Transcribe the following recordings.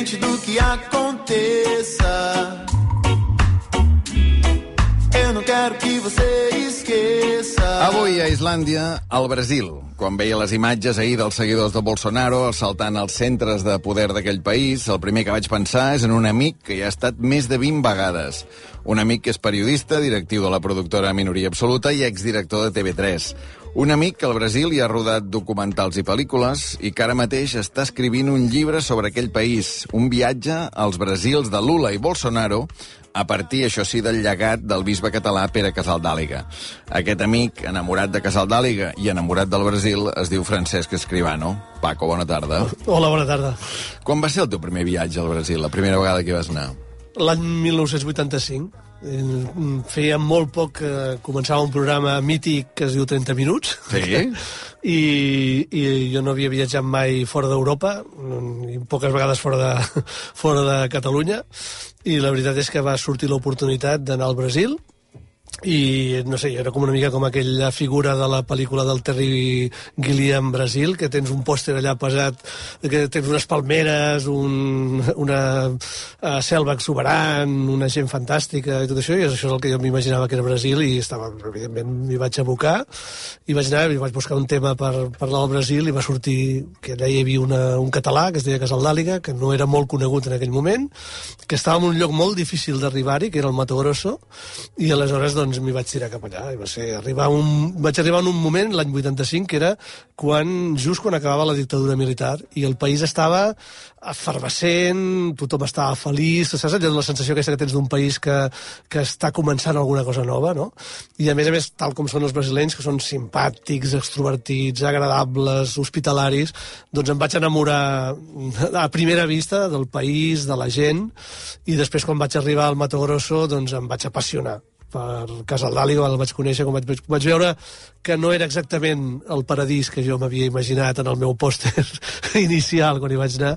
Independente do que aconteça, eu não quero que você esqueça. Avui a Islàndia, al Brasil, quan veia les imatges ahir dels seguidors de Bolsonaro assaltant els centres de poder d'aquell país, el primer que vaig pensar és en un amic que hi ha estat més de 20 vegades. Un amic que és periodista, directiu de la productora Minoria Absoluta i exdirector de TV3. Un amic que al Brasil hi ha rodat documentals i pel·lícules i que ara mateix està escrivint un llibre sobre aquell país, un viatge als Brasils de Lula i Bolsonaro, a partir, això sí, del llegat del bisbe català Pere Casaldàliga. Aquest amic, enamorat de Casaldàliga i enamorat del Brasil, es diu Francesc Escribano. Paco, bona tarda. Hola, bona tarda. Quan va ser el teu primer viatge al Brasil, la primera vegada que vas anar? L'any 1985. Eh, Feia molt poc que començava un programa mític que es diu 30 minuts. Sí? I, i jo no havia viatjat mai fora d'Europa, i poques vegades fora de, fora de Catalunya, i la veritat és que va sortir l'oportunitat d'anar al Brasil, i no sé, era com una mica com aquella figura de la pel·lícula del Terry Gilliam Brasil, que tens un pòster allà pesat, que tens unes palmeres, un, una uh, selva exuberant, una gent fantàstica i tot això, i això és el que jo m'imaginava que era Brasil i estava, evidentment, m'hi vaig abocar. I vaig anar, i vaig buscar un tema per parlar del Brasil i va sortir que allà hi havia una, un català que es deia Casaldàliga, que no era molt conegut en aquell moment, que estava en un lloc molt difícil d'arribar-hi, que era el Mato Grosso, i aleshores doncs m'hi vaig tirar cap allà. I va ser arribar un, vaig arribar en un moment, l'any 85, que era quan, just quan acabava la dictadura militar, i el país estava efervescent, tothom estava feliç, saps allò la sensació aquesta que tens d'un país que, que està començant alguna cosa nova, no? I a més a més, tal com són els brasilenys, que són simpàtics, extrovertits, agradables, hospitalaris, doncs em vaig enamorar a primera vista del país, de la gent, i després quan vaig arribar al Mato Grosso, doncs em vaig apassionar per Casaldali, el vaig conèixer, quan vaig, vaig veure que no era exactament el paradís que jo m'havia imaginat en el meu pòster inicial quan hi vaig anar,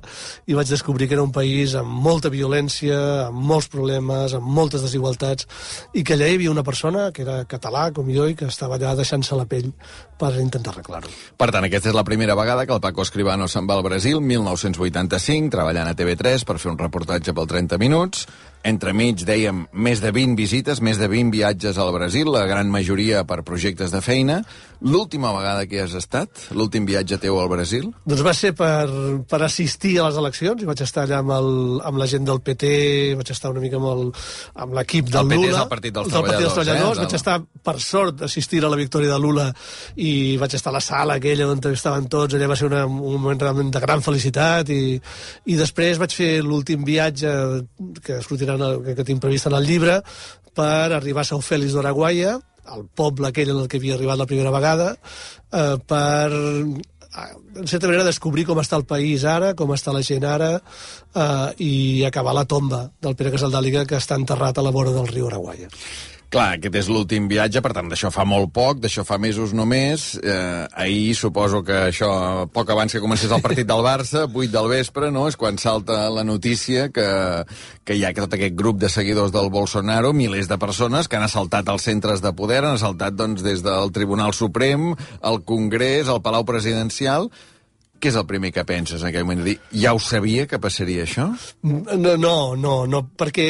i vaig descobrir que era un país amb molta violència, amb molts problemes, amb moltes desigualtats, i que allà hi havia una persona que era català, com jo, i que estava allà deixant-se la pell per intentar arreglar-ho. Per tant, aquesta és la primera vegada que el Paco Escribano se'n va al Brasil, 1985, treballant a TV3 per fer un reportatge pel 30 minuts. Entremig, dèiem, més de 20 visites, més de 20 viatges al Brasil, la gran majoria per projectes de feina. L'última vegada que has estat? L'últim viatge teu al Brasil? Doncs va ser per, per assistir a les eleccions, i vaig estar allà amb, el, amb la gent del PT, vaig estar una mica amb el- amb l'equip del El PT és Lula. el Partit dels del Partit dels Treballadors, eh? Vaig estar, per sort, assistir a la victòria de Lula i vaig estar a la sala aquella on estaven tots, allà va ser una, un moment realment de gran felicitat i, i després vaig fer l'últim viatge que sortirà en el, que, tinc previst en el llibre per arribar a Sau Fèlix d'Araguaia, el poble aquell en el que havia arribat la primera vegada, eh, per eh, en certa manera descobrir com està el país ara, com està la gent ara eh, i acabar la tomba del Pere Casaldàliga que està enterrat a la vora del riu Araguaia. Clar, aquest és l'últim viatge, per tant, d'això fa molt poc, d'això fa mesos només. Eh, ahir suposo que això, poc abans que comencés el partit del Barça, 8 del vespre, no?, és quan salta la notícia que, que hi ha tot aquest grup de seguidors del Bolsonaro, milers de persones que han assaltat els centres de poder, han assaltat doncs, des del Tribunal Suprem, el Congrés, el Palau Presidencial... Què és el primer que penses en aquell moment? Dir, ja ho sabia que passaria això? No, no, no, no, perquè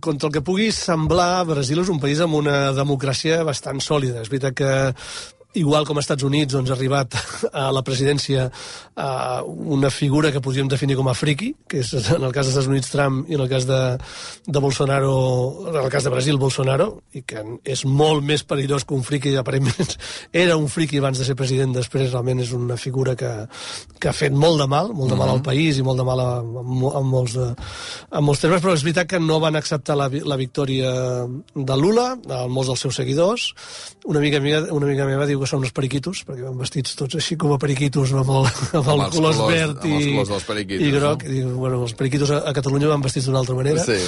contra el que pugui semblar, Brasil és un país amb una democràcia bastant sòlida. És veritat que igual com als Estats Units, doncs, ha arribat a la presidència a una figura que podríem definir com a friki, que és en el cas dels Estats Units Trump i en el cas de, de Bolsonaro, en el cas de Brasil Bolsonaro, i que és molt més perillós que un friki, aparentment era un friki abans de ser president, després realment és una figura que, que ha fet molt de mal, molt de mal al país i molt de mal a, a, a, molts, a molts termes, però és veritat que no van acceptar la, la victòria de Lula, a molts dels seus seguidors. Una amiga meva, una amiga meva diu que són uns periquitos, perquè van vestits tots així com a periquitos, amb el, amb el els colors colors- verd amb els i, colors i groc. no? I, bueno, els periquitos a, a Catalunya van vestits d'una altra manera. Sí.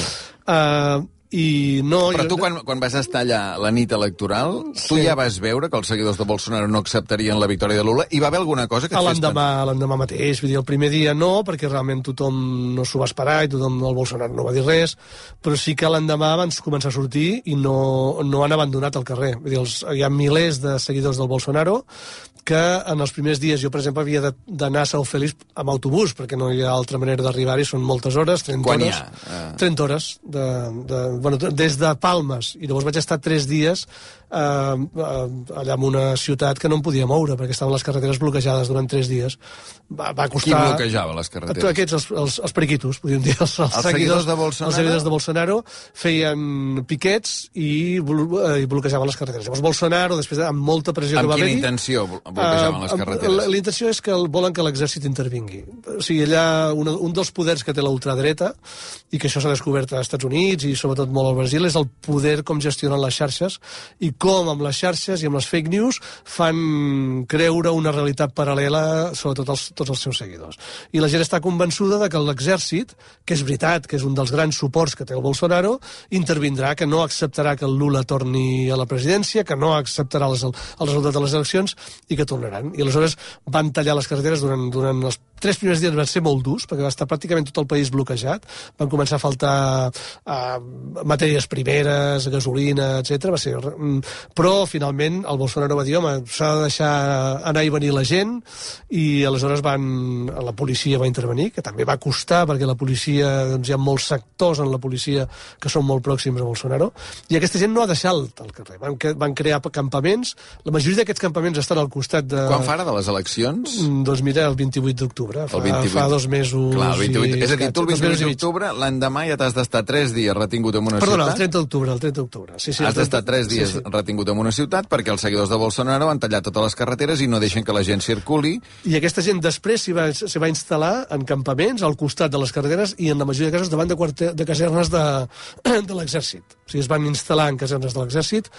Uh, I no... Però jo- tu, quan, quan vas estar allà la nit electoral, tu Sí. ja vas veure que els seguidors de Bolsonaro no acceptarien la victòria de Lula? Hi va haver alguna cosa que et l'endemà, l'endemà mateix, vull dir, el primer dia no, perquè realment tothom no s'ho va esperar i tothom, el Bolsonaro no va dir res, però sí que l'endemà van començar a sortir i no, no han abandonat el carrer. Vull dir, els, hi ha milers de seguidors del Bolsonaro que en els primers dies jo, per exemple, havia d'anar a Sau Feliç amb autobús, perquè no hi ha altra manera d'arribar-hi, són moltes hores, 30 Quan hores. ha? Eh. 30 hores, de, de, bueno, des de Palmes, i llavors vaig estar 3 dies eh, eh, allà en una ciutat que no em podia moure, perquè estaven les carreteres bloquejades durant 3 dies. Va, va Qui costar... bloquejava les carreteres? Aquests, els, els, els periquitos, podríem dir. Els, els, seguidors de Bolsonaro? Els seguidors de Bolsonaro feien piquets i, eh, i bloquejaven les carreteres. Llavors Bolsonaro, després de, amb molta pressió Amb que va quina haver-hi... intenció blo- bloquejaven les Eh, carreteres? la- La intenció és que el, volen que l'exèrcit intervingui. O sigui, allà un, un dels poders que té la ultradreta, i que això s'ha descobert als Estats Units i sobretot molt al Brasil, és el poder com gestionen les xarxes i com amb les xarxes i amb les fake news fan creure una realitat paral·lela sobretot als, tots els seus seguidors. I la gent està convençuda de que l'exèrcit, que és veritat que és un dels grans suports que té el Bolsonaro, intervindrà, que no acceptarà que el Lula torni a la presidència, que no acceptarà les, el resultat de les eleccions i que tornaran. I aleshores van tallar les carreteres durant, durant els tres primers dies van ser molt durs, perquè va estar pràcticament tot el país bloquejat, van començar a faltar uh, matèries primeres, gasolina, etc. Va ser... mm, Però, finalment, el Bolsonaro va dir, home, s'ha de deixar anar i venir la gent, i aleshores van, la policia va intervenir, que també va costar, perquè la policia, doncs hi ha molts sectors en la policia que són molt pròxims a Bolsonaro, i aquesta gent no ha deixat el carrer. Van, van crear campaments, la majoria d'aquests campaments estan al costat de... Quan fa ara de les eleccions? Mm, Doncs mira, el 28 d'octubre. Fa, El 28. fa dos mesos... Clar, el 28. i És a dir, tu el dos mesos 28 i mig. d'octubre, l'endemà ja t'has d'estar 3 dies retingut en una Perdona, el ciutat. 30 d'octubre, el 30 d'octubre. Sí, sí, el Has d'estar 30 3 dies Sí, sí. retingut en una ciutat perquè els seguidors de Bolsonaro han tallat totes les carreteres i no deixen que la gent circuli. I aquesta gent després s'hi va, va instal·lar en campaments al costat de les carreteres i en la majoria de casos davant de, quarter, de casernes de, de l'exèrcit. O sigui, es van instal·lar en casernes de l'exèrcit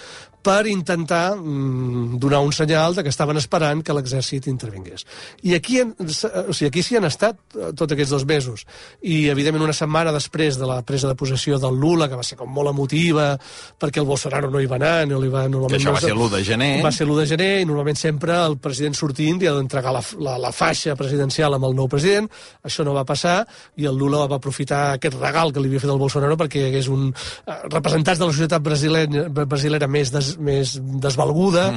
per intentar mm, donar un senyal de que estaven esperant que l'exèrcit intervingués. I aquí, en, sigui, aquí s'hi han estat eh, tots aquests dos mesos. I, evidentment, una setmana després de la presa de possessió del Lula, que va ser com molt emotiva, perquè el Bolsonaro no hi va anar, no li va... Normalment això va ser l'1 de gener. Va ser l'1 de gener i normalment sempre el president sortint li ha d'entregar la, la, la faixa presidencial amb el nou president. Això no va passar i el Lula va aprofitar aquest regal que li havia fet el Bolsonaro perquè hi hagués un, eh, representants de la societat brasilera, brasilera més, des, més desvalguda,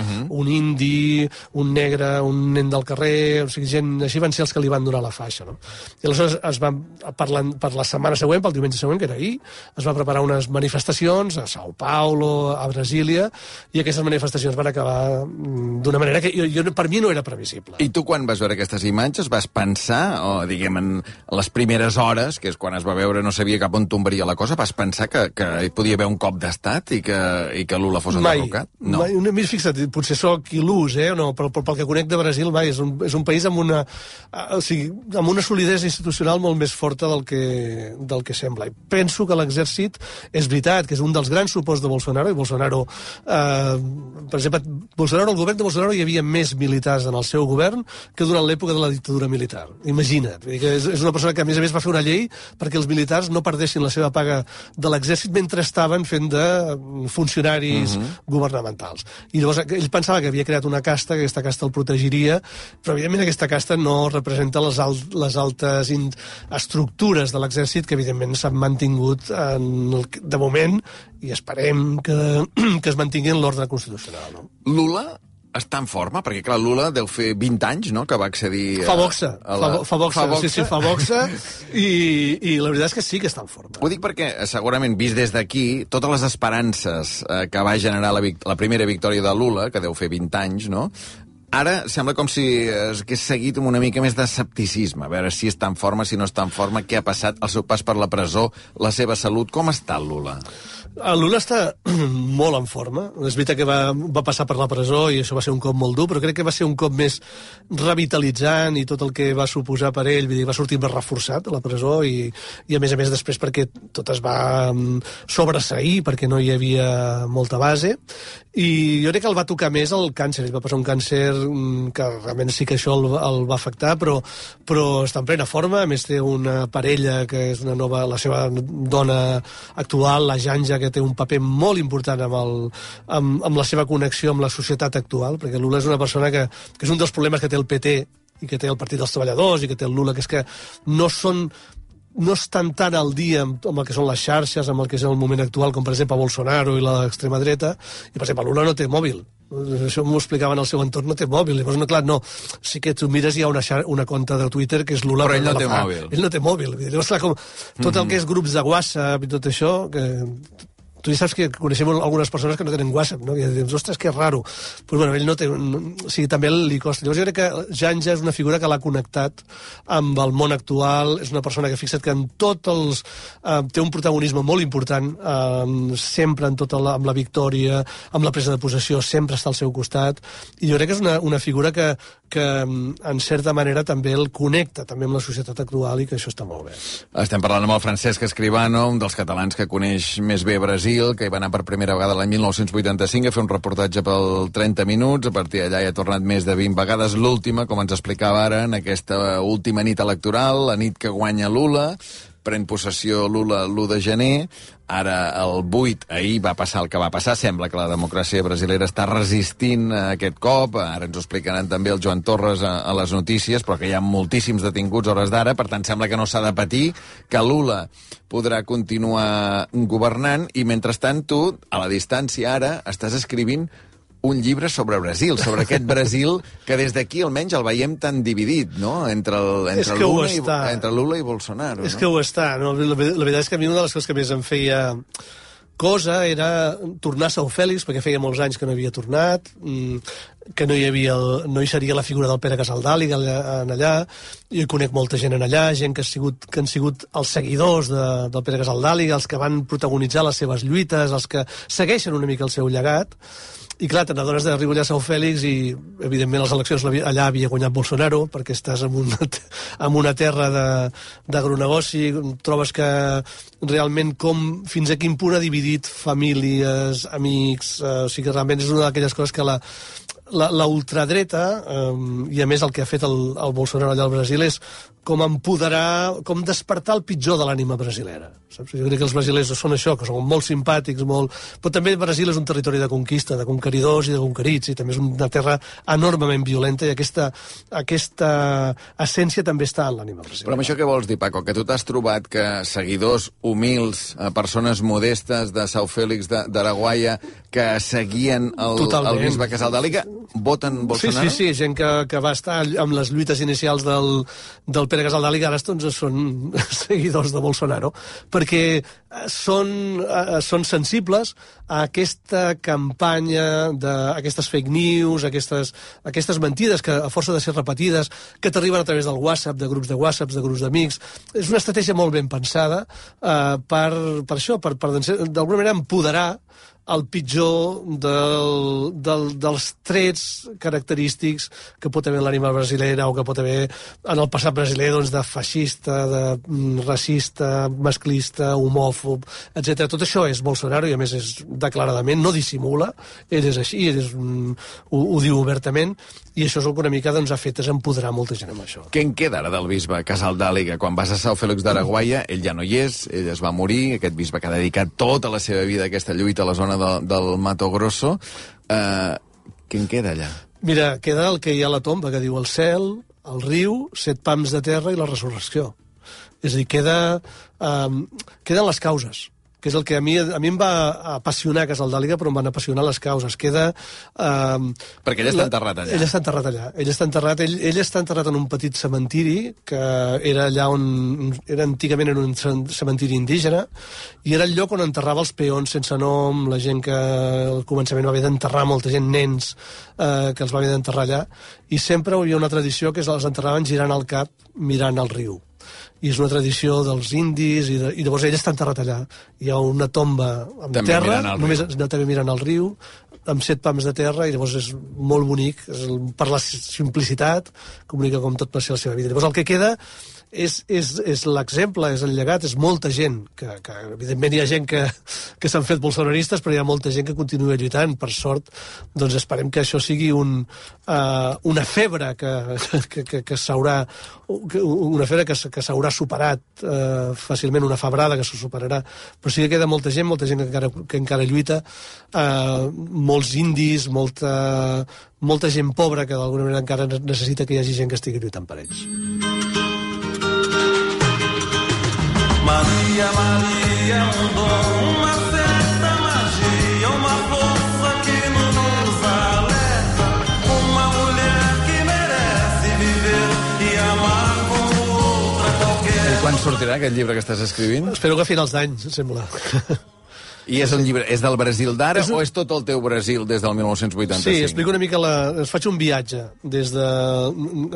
un indi, un negre, un nen del carrer, o sigui, gent, així van ser els que li van donar la faixa. No? I aleshores es van, per la, per la setmana següent, pel diumenge següent, que era ahir, es va preparar unes manifestacions a Sao Paulo, a Brasília, i aquestes manifestacions van acabar mm, d'una manera que jo, jo, per mi no era previsible. I tu quan vas veure aquestes imatges vas pensar, o diguem en les primeres hores, que és quan es va veure no sabia cap on tombaria la cosa, vas pensar que, que hi podia haver un cop d'estat i, que, i que Lula fos mai, enderrocat? No. mai, una, mira, fixa't, potser sóc il·lús, eh, no, però, però pel que conec de Brasil, mai, és un, és un país amb una, o sigui, amb una solidesa institucional molt més forta del que, del que sembla. I penso que l'exèrcit és veritat, que és un dels grans suports de Bolsonaro, i Bolsonaro, eh, per exemple, Bolsonaro, el govern de Bolsonaro hi havia més militars en el seu govern que durant l'època de la dictadura militar. Imagina't, que és, és una persona que a més a més va fer una llei perquè els militars no perdessin la seva paga de l'exèrcit mentre estaven fent de funcionaris governamentals. I llavors ell pensava que havia creat una casta, que aquesta casta el protegiria, però evidentment aquesta casta no representa les, alt, les altes in, estructures de l'exèrcit que evidentment s'han mantingut en el, de moment i esperem que, que es mantingui en l'ordre constitucional. No? Lula està en forma? Perquè, clar, Lula deu fer 20 anys, no?, que va accedir... Fa boxa, a fa, la- bo- fa boxa, fa boxa. sí, sí, fa boxa, i, i la veritat és que sí que està en forma. Ho dic perquè, eh, segurament, vist des d'aquí, totes les esperances eh, que va generar la, la primera victòria de Lula, que deu fer 20 anys, no?, Ara sembla com si es hagués seguit amb una mica més d'escepticisme, a veure si està en forma, si no està en forma, què ha passat, el seu pas per la presó, la seva salut, com està el Lula? El Lula està molt en forma. És veritat que va, va passar per la presó i això va ser un cop molt dur, però crec que va ser un cop més revitalitzant i tot el que va suposar per ell, vull dir, va sortir més reforçat a la presó i, i a més a més després perquè tot es va mm, sobreseir, perquè no hi havia molta base i jo crec que el va tocar més el càncer, ell va passar un càncer mm, que realment sí que això el, el va afectar, però, però està en plena forma, a més té una parella que és una nova, la seva dona actual, la Janja, que té un paper molt important amb, el, amb, amb la seva connexió amb la societat actual, perquè Lula és una persona que, que és un dels problemes que té el PT i que té el Partit dels Treballadors i que té el Lula, que és que no són no estan tan al dia amb, amb el que són les xarxes, amb el que és el moment actual, com per exemple Bolsonaro i l'extrema dreta, i per exemple Lula no té mòbil, això m'ho explicaven al seu entorn, no té mòbil. Llavors, no, clar, no. Sí que tu mires, hi ha una, xar una conta de Twitter que és Lula... Però ell no té mòbil. Ell no té mòbil. Llavors, clar, com, tot Mhm. el que és grups de WhatsApp i tot això, que tu ja saps que coneixem algunes persones que no tenen WhatsApp, no? I dius, ostres, que raro. Pues, bueno, ell no té... No, o sigui, també li costa. Llavors jo crec que Janja és una figura que l'ha connectat amb el món actual, és una persona que fixa't que en tots els... Eh, té un protagonisme molt important, eh, sempre en tota la, amb la victòria, amb la presa de possessió, sempre està al seu costat, i jo crec que és una, una figura que, que en certa manera també el connecta també amb la societat actual i que això està molt bé. Estem parlant amb el Francesc Escribano, un dels catalans que coneix més bé Brasil, que hi va anar per primera vegada l'any 1985 a fer un reportatge pel 30 minuts, a partir d'allà hi ha tornat més de 20 vegades, l'última, com ens explicava ara, en aquesta última nit electoral, la nit que guanya Lula, pren possessió Lula l'1 de gener, ara el 8, ahir va passar el que va passar, sembla que la democràcia brasilera està resistint a aquest cop, ara ens ho explicaran també el Joan Torres a, a les notícies, però que hi ha moltíssims detinguts hores d'ara, per tant sembla que no s'ha de patir, que Lula podrà continuar governant, i mentrestant tu, a la distància ara, estàs escrivint un llibre sobre Brasil, sobre aquest Brasil que des d'aquí almenys el veiem tan dividit, no?, entre, el, entre, Lula, i, entre Lula i Bolsonaro. És no? que ho està. No? La, la veritat és que a mi una de les coses que més em feia cosa era tornar a Sau Fèlix, perquè feia molts anys que no havia tornat, que no hi, havia el, no hi seria la figura del Pere Casaldàlig allà, en allà. Jo hi conec molta gent en allà, gent que, ha sigut, que han sigut els seguidors de, del Pere Casaldàlig, els que van protagonitzar les seves lluites, els que segueixen una mica el seu llegat. I clar, te n'adones d'arribar allà a Sau Fèlix i, evidentment, les eleccions allà havia guanyat Bolsonaro, perquè estàs en una, en una terra de- d'agronegoci, trobes que realment com, fins a quin punt ha dividit famílies, amics, eh, o sigui que realment és una d'aquelles coses que la, la, la ultradreta, eh, i a més el que ha fet el, el Bolsonaro allà al Brasil és com empoderar, com despertar el pitjor de l'ànima brasilera. Saps? Jo crec que els brasilers són això, que són molt simpàtics, molt... però també Brasil és un territori de conquista, de conqueridors i de conquerits, i també és una terra enormement violenta, i aquesta, aquesta essència també està en l'ànima brasilera. Però amb això què vols dir, Paco? Que tu t'has trobat que seguidors humils, eh, persones modestes de Sau Fèlix de- d'Araguaia, que seguien el, Totalment. el bisbe Casaldàliga, voten Sí, Bolsonaro? sí, sí, gent que, que va estar amb les lluites inicials del, del Pere Casaldàliga, ara doncs, són seguidors de Bolsonaro, perquè eh, són, eh, són sensibles a aquesta campanya, de, a aquestes fake news, a aquestes, a aquestes mentides que a força de ser repetides, que t'arriben a través del WhatsApp, de grups de WhatsApps, de grups d'amics. És una estratègia molt ben pensada eh, per, per això, per, per d'alguna manera empoderar el pitjor del, del, dels trets característics que pot haver l'ànima brasilera o que pot haver en el passat brasiler doncs, de feixista, de mm, racista, masclista, homòfob, etc. Tot això és Bolsonaro i a més és declaradament, no dissimula, ell és així, ell és, ho, ho diu obertament i això és el que una mica doncs, ha fet és empoderar molta gent amb això. Què en queda ara del bisbe Casaldàliga? Quan vas a Sau Fèlix d'Araguaia, ell ja no hi és, ell es va morir, aquest bisbe que ha dedicat tota la seva vida a aquesta lluita a la zona de, del Mato Grosso. Uh, què en queda allà? Mira, queda el que hi ha a la tomba, que diu el cel, el riu, set pams de terra i la resurrecció. És a dir, queda, um, queden les causes que és el que a mi, a mi em va apassionar Casaldàliga, però em van apassionar les causes. Queda... Um, Perquè ell està enterrat allà. Ell està enterrat allà. Ell està enterrat, ell, ell està enterrat en un petit cementiri, que era allà on... Era antigament en un cementiri indígena, i era el lloc on enterrava els peons sense nom, la gent que al començament va haver d'enterrar, molta gent, nens, eh, que els va haver d'enterrar allà, i sempre hi havia una tradició que és els enterraven girant el cap mirant al riu i és una tradició dels indis i, de, i llavors ell està enterrat allà. Hi ha una tomba amb També terra només no, també mirant al riu amb set pams de terra i llavors és molt bonic és per la simplicitat comunica com tot va ser la seva vida. Llavors el que queda és, és, és l'exemple, és el llegat, és molta gent, que, que evidentment hi ha gent que, que s'han fet bolsonaristes, però hi ha molta gent que continua lluitant, per sort, doncs esperem que això sigui un, uh, una febre que, que, que, que s'haurà una febre que, que s'haurà superat uh, fàcilment, una febrada que se superarà, però sí que queda molta gent, molta gent que encara, que encara lluita, uh, molts indis, molta, molta gent pobra que d'alguna manera encara necessita que hi hagi gent que estigui lluitant per ells. Maria, Maria é um dom, uma certa magia, uma força que nos alerta. Uma mulher que merece viver e amar como outra qualquer. I quan sortirà aquest llibre que estàs escrivint? Espero que a finals d'any, sembla. I és un llibre, és del Brasil d'ara un- o és tot el teu Brasil des del 1985? Sí, explico una mica la... Es faig un viatge des de...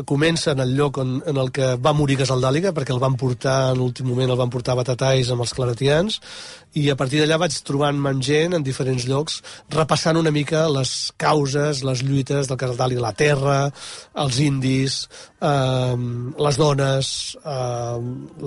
Comença en el lloc on, en el que va morir Gasaldàliga, perquè el van portar, en l'últim moment el van portar a Batatais amb els claretians, i a partir d'allà vaig trobant-me amb gent en diferents llocs, repassant una mica les causes, les lluites del Gasaldàliga, la terra, els indis, eh, les dones, eh,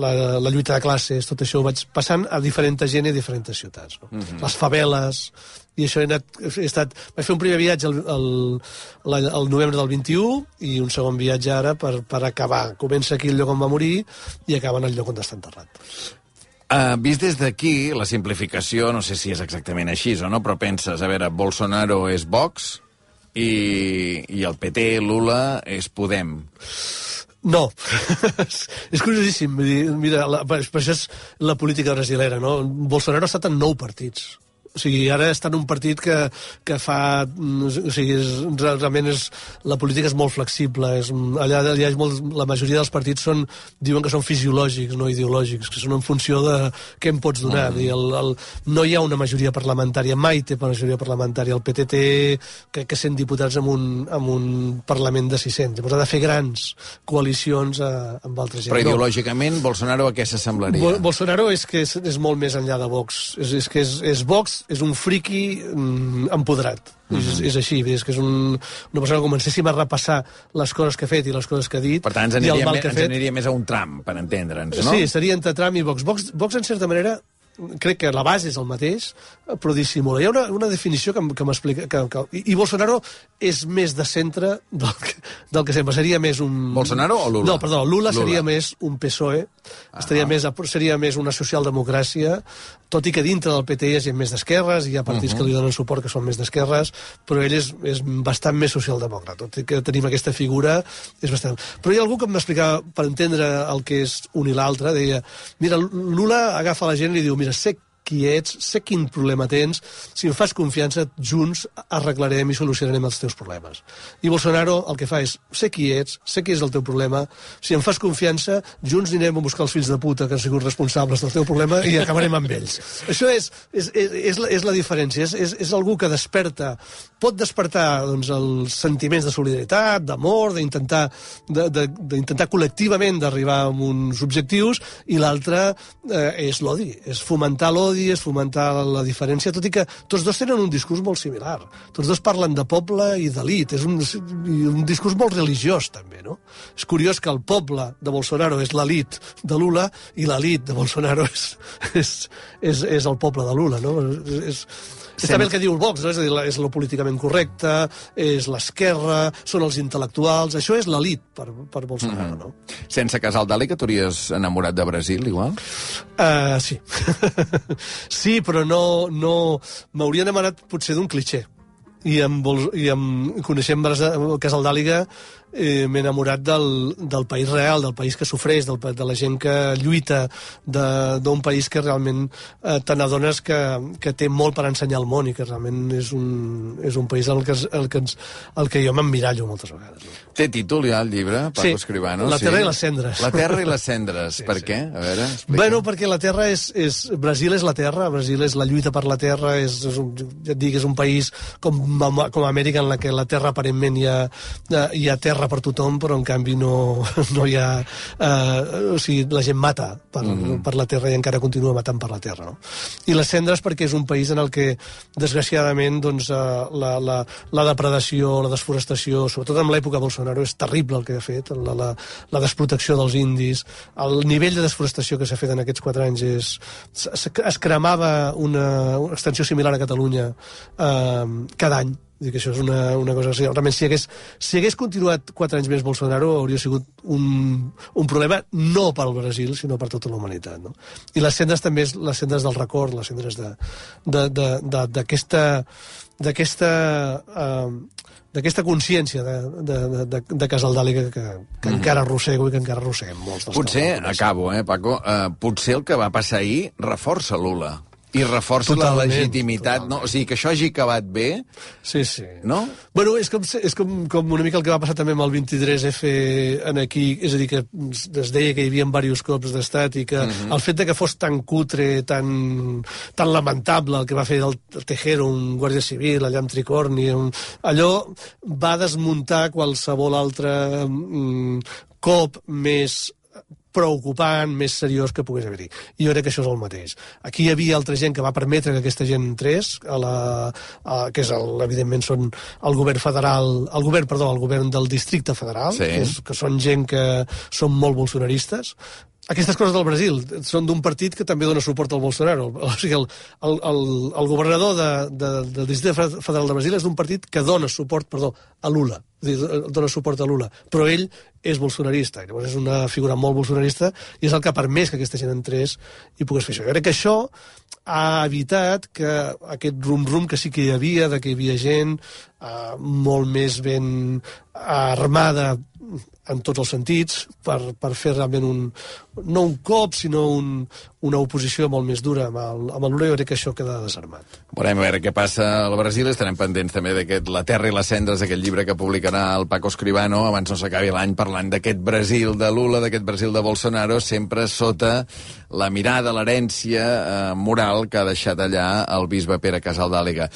la, la lluita de classes, tot això ho vaig passant a diferent gent i a diferents ciutats. No? Mm -hmm. Les faveles, i això he, anat, he estat... Vaig fer un primer viatge el, el, la- el novembre del 21 i un segon viatge ara per, per acabar. Comença aquí el lloc on va morir i acaba en el lloc on està enterrat. Uh, vist des d'aquí, la simplificació, no sé si és exactament així o no, però penses, a veure, Bolsonaro és Vox i, i el PT, Lula, és Podem. No, és curiosíssim. Mira, la, per això és la política brasilera, no? Bolsonaro ha estat en nou partits. O sigui, ara està en un partit que, que fa... mm, O sigui, és, realment és, la política és molt flexible. És, allà hi ha molt, la majoria dels partits són, diuen que són fisiològics, no ideològics, que són en funció de què em pots donar. Mm. El, el, no hi ha una majoria parlamentària, mai té majoria parlamentària. El PT té, crec que 100 diputats amb un, amb un Parlament de 600. Llavors ha de fer grans coalicions eh, amb altra gent. Però ideològicament, Bolsonaro a què s'assemblaria? Bo Bolsonaro és que és, és molt més enllà de Vox. És, és que és, és Vox, és un friqui mm, empoderat. Mm Mhm. -hmm. és, és així, és que és un, una persona que comencéssim a repassar les coses que ha fet i les coses que ha dit Per tant, ens aniria, me, ens aniria més a un tram, per entendre'ns, no? Sí, seria entre Trump i Vox. Vox. Vox, en certa manera, crec que la base és el mateix, però dissimula. Hi ha una, una definició que, que m'explica... Que, que, i, I Bolsonaro és més de centre del que, del que sempre. Seria més un... Bolsonaro o Lula? No, perdó, Lula, Lula. seria més un PSOE, estaria més, a- seria més una socialdemocràcia, tot i que dintre del PT hi ha gent més d'esquerres, hi ha partits que li donen suport que són més d'esquerres, però ell és, és bastant més socialdemòcrata, tot i que tenim aquesta figura, és bastant... Però hi ha algú que m'explicava, per entendre el que és un i l'altre, deia, mira, Lula agafa la gent i li diu, mira, sé qui ets, sé quin problema tens, si em fas confiança, junts arreglarem i solucionarem els teus problemes. I Bolsonaro el que fa és, sé qui ets, sé qui és el teu problema, si em fas confiança, junts anirem a buscar els fills de puta que han sigut responsables del teu problema i acabarem amb ells. Això és, és, és, és, la, és la diferència, és, és, és algú que desperta, pot despertar doncs, els sentiments de solidaritat, d'amor, d'intentar de- de- d'intentar col·lectivament d'arribar a uns objectius, i l'altre eh, és l'odi, és fomentar l'odi, és fomentar la diferència, tot i que tots dos tenen un discurs molt similar. Tots dos parlen de poble i d'elit, és un, un discurs molt religiós, també, no? És curiós que el poble de Bolsonaro és l'elit de Lula i l'elit de Bolsonaro és, és, és, és el poble de Lula, no? És, és, és també el que diu el Vox, no? és a dir, és lo políticament correcte, és l'esquerra, són els intel·lectuals, això és l'elit per, per Bolsonaro, no? Sense casar el Dali, que t'hauries enamorat de Brasil, igual? Uh, sí. sí, però no... no M'hauria enamorat potser d'un cliché. I amb, i amb coneixent Casal d'Àliga eh, m'he enamorat del, del país real, del país que sofreix, del, de la gent que lluita, de- d'un país que realment eh, te n'adones que, que té molt per ensenyar al món i que realment és un, és un país el que, el que, ens, el que jo m'emmirallo moltes vegades. No? Té títol ja el llibre, Paco Sí, Escribano? La terra i les cendres. La terra i les cendres. sí, per sí. què? A veure, explica. Bueno, perquè la terra és, és... Brasil és la terra, Brasil és la lluita per la terra, és, és un, ja et dic, és un país com, com Amèrica en la que la terra aparentment hi ha, hi ha terra per tothom, però en canvi no, no hi ha... Eh, o sigui, la gent mata per, mm -hmm. per la terra i encara continua matant per la terra, no? I les cendres perquè és un país en el que, desgraciadament, doncs, eh, la, la, la depredació, la desforestació, sobretot en l'època Bolsonaro, és terrible el que ha fet, la, la, la desprotecció dels indis, el nivell de desforestació que s'ha fet en aquests quatre anys és... Es, es cremava una, una extensió similar a Catalunya eh, cada any, Vull dir que això és una, una cosa... que Realment, si hagués, si hagués continuat quatre anys més Bolsonaro, hauria sigut un, un problema no per al Brasil, sinó per tota la humanitat. No? I les sendes també, és les sendes del record, les sendes de- de- de- de- d'aquesta d'aquesta eh, d'aquesta consciència de, de, de, de, de Casaldàliga que, que encara arrossego i que encara arrosseguem molts dels Potser, que acabo, eh, Paco, uh, potser el que va passar ahir reforça Lula. I reforça la Totalment, legitimitat, no? O sigui, que això hagi acabat bé, Sí, sí. no? Bueno, és, com, és com, com una mica el que va passar també amb el 23F en aquí, és a dir, que es deia que hi havia diversos cops d'estat i que el fet de que fos tan cutre, tan, tan lamentable el que va fer el Tejero, un guàrdia civil allà amb tricorni, un, allò va desmuntar qualsevol altre mm, cop més preocupant, més seriós que pogués haver-hi. I jo crec que això és el mateix. Aquí hi havia altra gent que va permetre que aquesta gent entrés, a la, a, que és, el, evidentment, són el govern federal, el govern, perdó, el govern del districte federal, Sí. que, és, que són gent que són molt bolsonaristes, aquestes coses del Brasil són d'un partit que també dona suport al Bolsonaro. O sigui, el, el, el, el governador de, de, del Districte Federal de Brasil és d'un partit que dona suport, perdó, a Lula. És dir, dona suport a Lula. Però ell és bolsonarista. Llavors és una figura molt bolsonarista i és el que ha permès que aquesta gent entrés i pogués fer això. Jo crec que això ha evitat que aquest rum-rum que sí que hi havia, de que hi havia gent eh, molt més ben armada en tots els sentits, per, per fer realment un, no un cop, sinó un, una oposició molt més dura amb el, amb el Lula, jo crec que això queda desarmat. Veurem a veure què passa al Brasil. Estarem pendents també d'aquest La terra i les cendres, aquest llibre que publicarà el Paco Escribano abans no s'acabi l'any parlant d'aquest Brasil de Lula, d'aquest Brasil de Bolsonaro, sempre sota la mirada, l'herència eh, moral que ha deixat allà el bisbe Pere Casaldàliga.